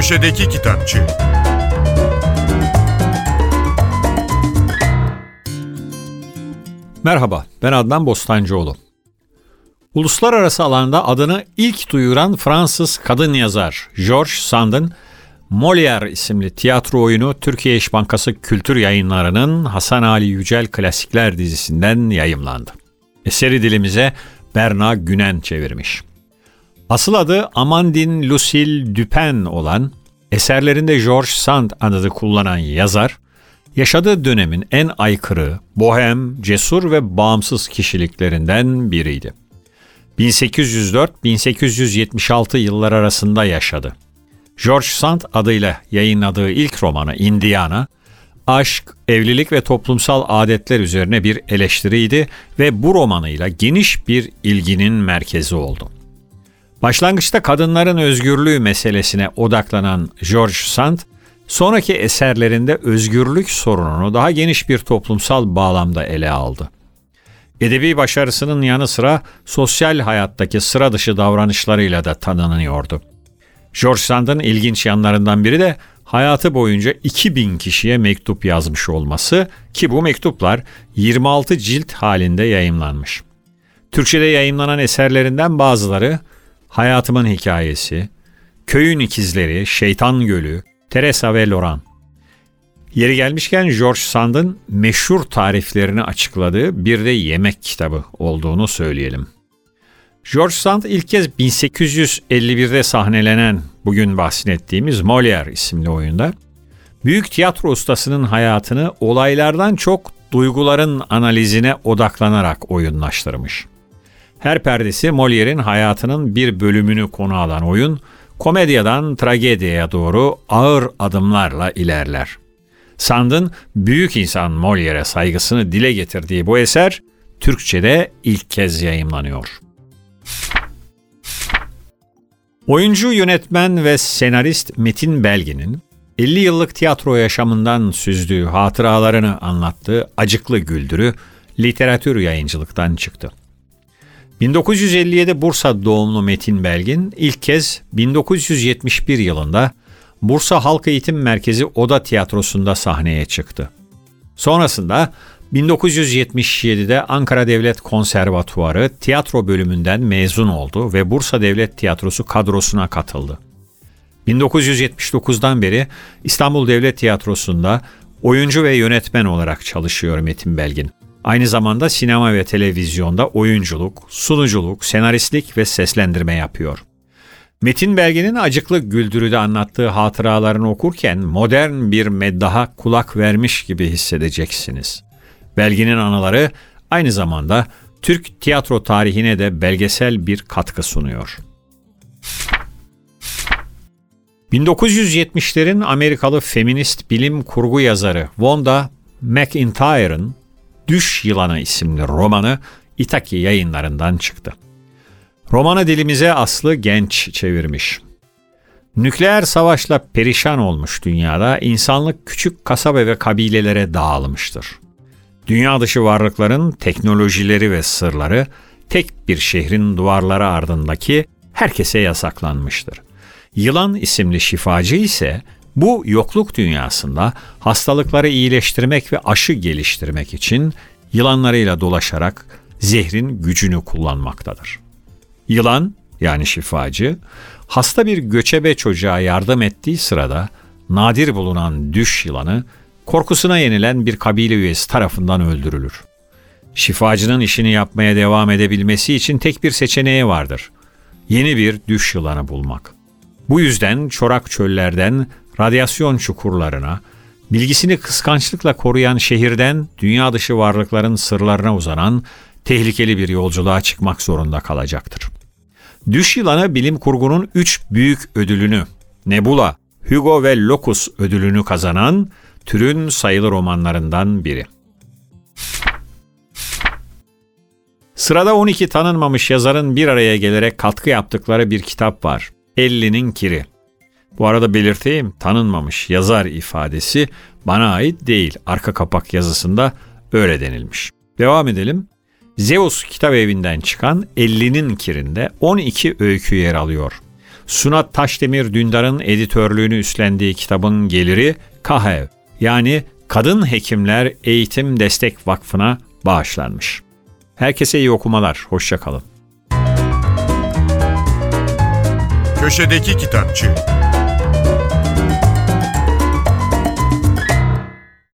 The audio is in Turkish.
Köşedeki Kitapçı Merhaba, ben Adnan Bostancıoğlu. Uluslararası alanda adını ilk duyuran Fransız kadın yazar George Sand'ın Molière isimli tiyatro oyunu Türkiye İş Bankası Kültür Yayınları'nın Hasan Ali Yücel Klasikler dizisinden yayımlandı. Eseri dilimize Berna Günen çevirmiş. Asıl adı Amandine Lucille Dupin olan, eserlerinde George Sand adını kullanan yazar, yaşadığı dönemin en aykırı, bohem, cesur ve bağımsız kişiliklerinden biriydi. 1804-1876 yıllar arasında yaşadı. George Sand adıyla yayınladığı ilk romanı Indiana, aşk, evlilik ve toplumsal adetler üzerine bir eleştiriydi ve bu romanıyla geniş bir ilginin merkezi oldu. Başlangıçta kadınların özgürlüğü meselesine odaklanan George Sand, sonraki eserlerinde özgürlük sorununu daha geniş bir toplumsal bağlamda ele aldı. Edebi başarısının yanı sıra sosyal hayattaki sıra dışı davranışlarıyla da tanınıyordu. George Sand'ın ilginç yanlarından biri de hayatı boyunca 2000 kişiye mektup yazmış olması ki bu mektuplar 26 cilt halinde yayımlanmış. Türkçe'de yayımlanan eserlerinden bazıları Hayatımın Hikayesi, Köyün İkizleri, Şeytan Gölü, Teresa ve Loran. Yeri gelmişken George Sand'ın meşhur tariflerini açıkladığı bir de yemek kitabı olduğunu söyleyelim. George Sand ilk kez 1851'de sahnelenen bugün bahsettiğimiz Molière isimli oyunda büyük tiyatro ustasının hayatını olaylardan çok duyguların analizine odaklanarak oyunlaştırmış. Her perdesi Molière'in hayatının bir bölümünü konu alan oyun, komedyadan tragediye doğru ağır adımlarla ilerler. Sand'ın büyük insan Molière'e saygısını dile getirdiği bu eser Türkçe'de ilk kez yayımlanıyor. Oyuncu, yönetmen ve senarist Metin Belgin'in 50 yıllık tiyatro yaşamından süzdüğü hatıralarını anlattığı Acıklı Güldürü literatür yayıncılıktan çıktı. 1957 Bursa doğumlu Metin Belgin ilk kez 1971 yılında Bursa Halk Eğitim Merkezi Oda Tiyatrosu'nda sahneye çıktı. Sonrasında 1977'de Ankara Devlet Konservatuarı tiyatro bölümünden mezun oldu ve Bursa Devlet Tiyatrosu kadrosuna katıldı. 1979'dan beri İstanbul Devlet Tiyatrosu'nda oyuncu ve yönetmen olarak çalışıyor Metin Belgin. Aynı zamanda sinema ve televizyonda oyunculuk, sunuculuk, senaristlik ve seslendirme yapıyor. Metin Belge'nin acıklı güldürüde anlattığı hatıralarını okurken modern bir meddaha kulak vermiş gibi hissedeceksiniz. Belge'nin anıları aynı zamanda Türk tiyatro tarihine de belgesel bir katkı sunuyor. 1970'lerin Amerikalı feminist bilim kurgu yazarı Wanda McIntyre'ın Düş Yılanı isimli romanı Itaki yayınlarından çıktı. Romanı dilimize Aslı Genç çevirmiş. Nükleer savaşla perişan olmuş dünyada insanlık küçük kasaba ve kabilelere dağılmıştır. Dünya dışı varlıkların teknolojileri ve sırları tek bir şehrin duvarları ardındaki herkese yasaklanmıştır. Yılan isimli şifacı ise bu yokluk dünyasında hastalıkları iyileştirmek ve aşı geliştirmek için yılanlarıyla dolaşarak zehrin gücünü kullanmaktadır. Yılan yani şifacı hasta bir göçebe çocuğa yardım ettiği sırada nadir bulunan düş yılanı korkusuna yenilen bir kabile üyesi tarafından öldürülür. Şifacının işini yapmaya devam edebilmesi için tek bir seçeneği vardır. Yeni bir düş yılanı bulmak. Bu yüzden çorak çöllerden radyasyon çukurlarına, bilgisini kıskançlıkla koruyan şehirden dünya dışı varlıkların sırlarına uzanan tehlikeli bir yolculuğa çıkmak zorunda kalacaktır. Düş yılanı bilim kurgunun üç büyük ödülünü, Nebula, Hugo ve Locus ödülünü kazanan türün sayılı romanlarından biri. Sırada 12 tanınmamış yazarın bir araya gelerek katkı yaptıkları bir kitap var. Elli'nin Kiri. Bu arada belirteyim tanınmamış yazar ifadesi bana ait değil. Arka kapak yazısında öyle denilmiş. Devam edelim. Zeus kitap evinden çıkan 50'nin kirinde 12 öykü yer alıyor. Sunat Taşdemir Dündar'ın editörlüğünü üstlendiği kitabın geliri KAHEV yani Kadın Hekimler Eğitim Destek Vakfı'na bağışlanmış. Herkese iyi okumalar, hoşçakalın. Köşedeki Kitapçı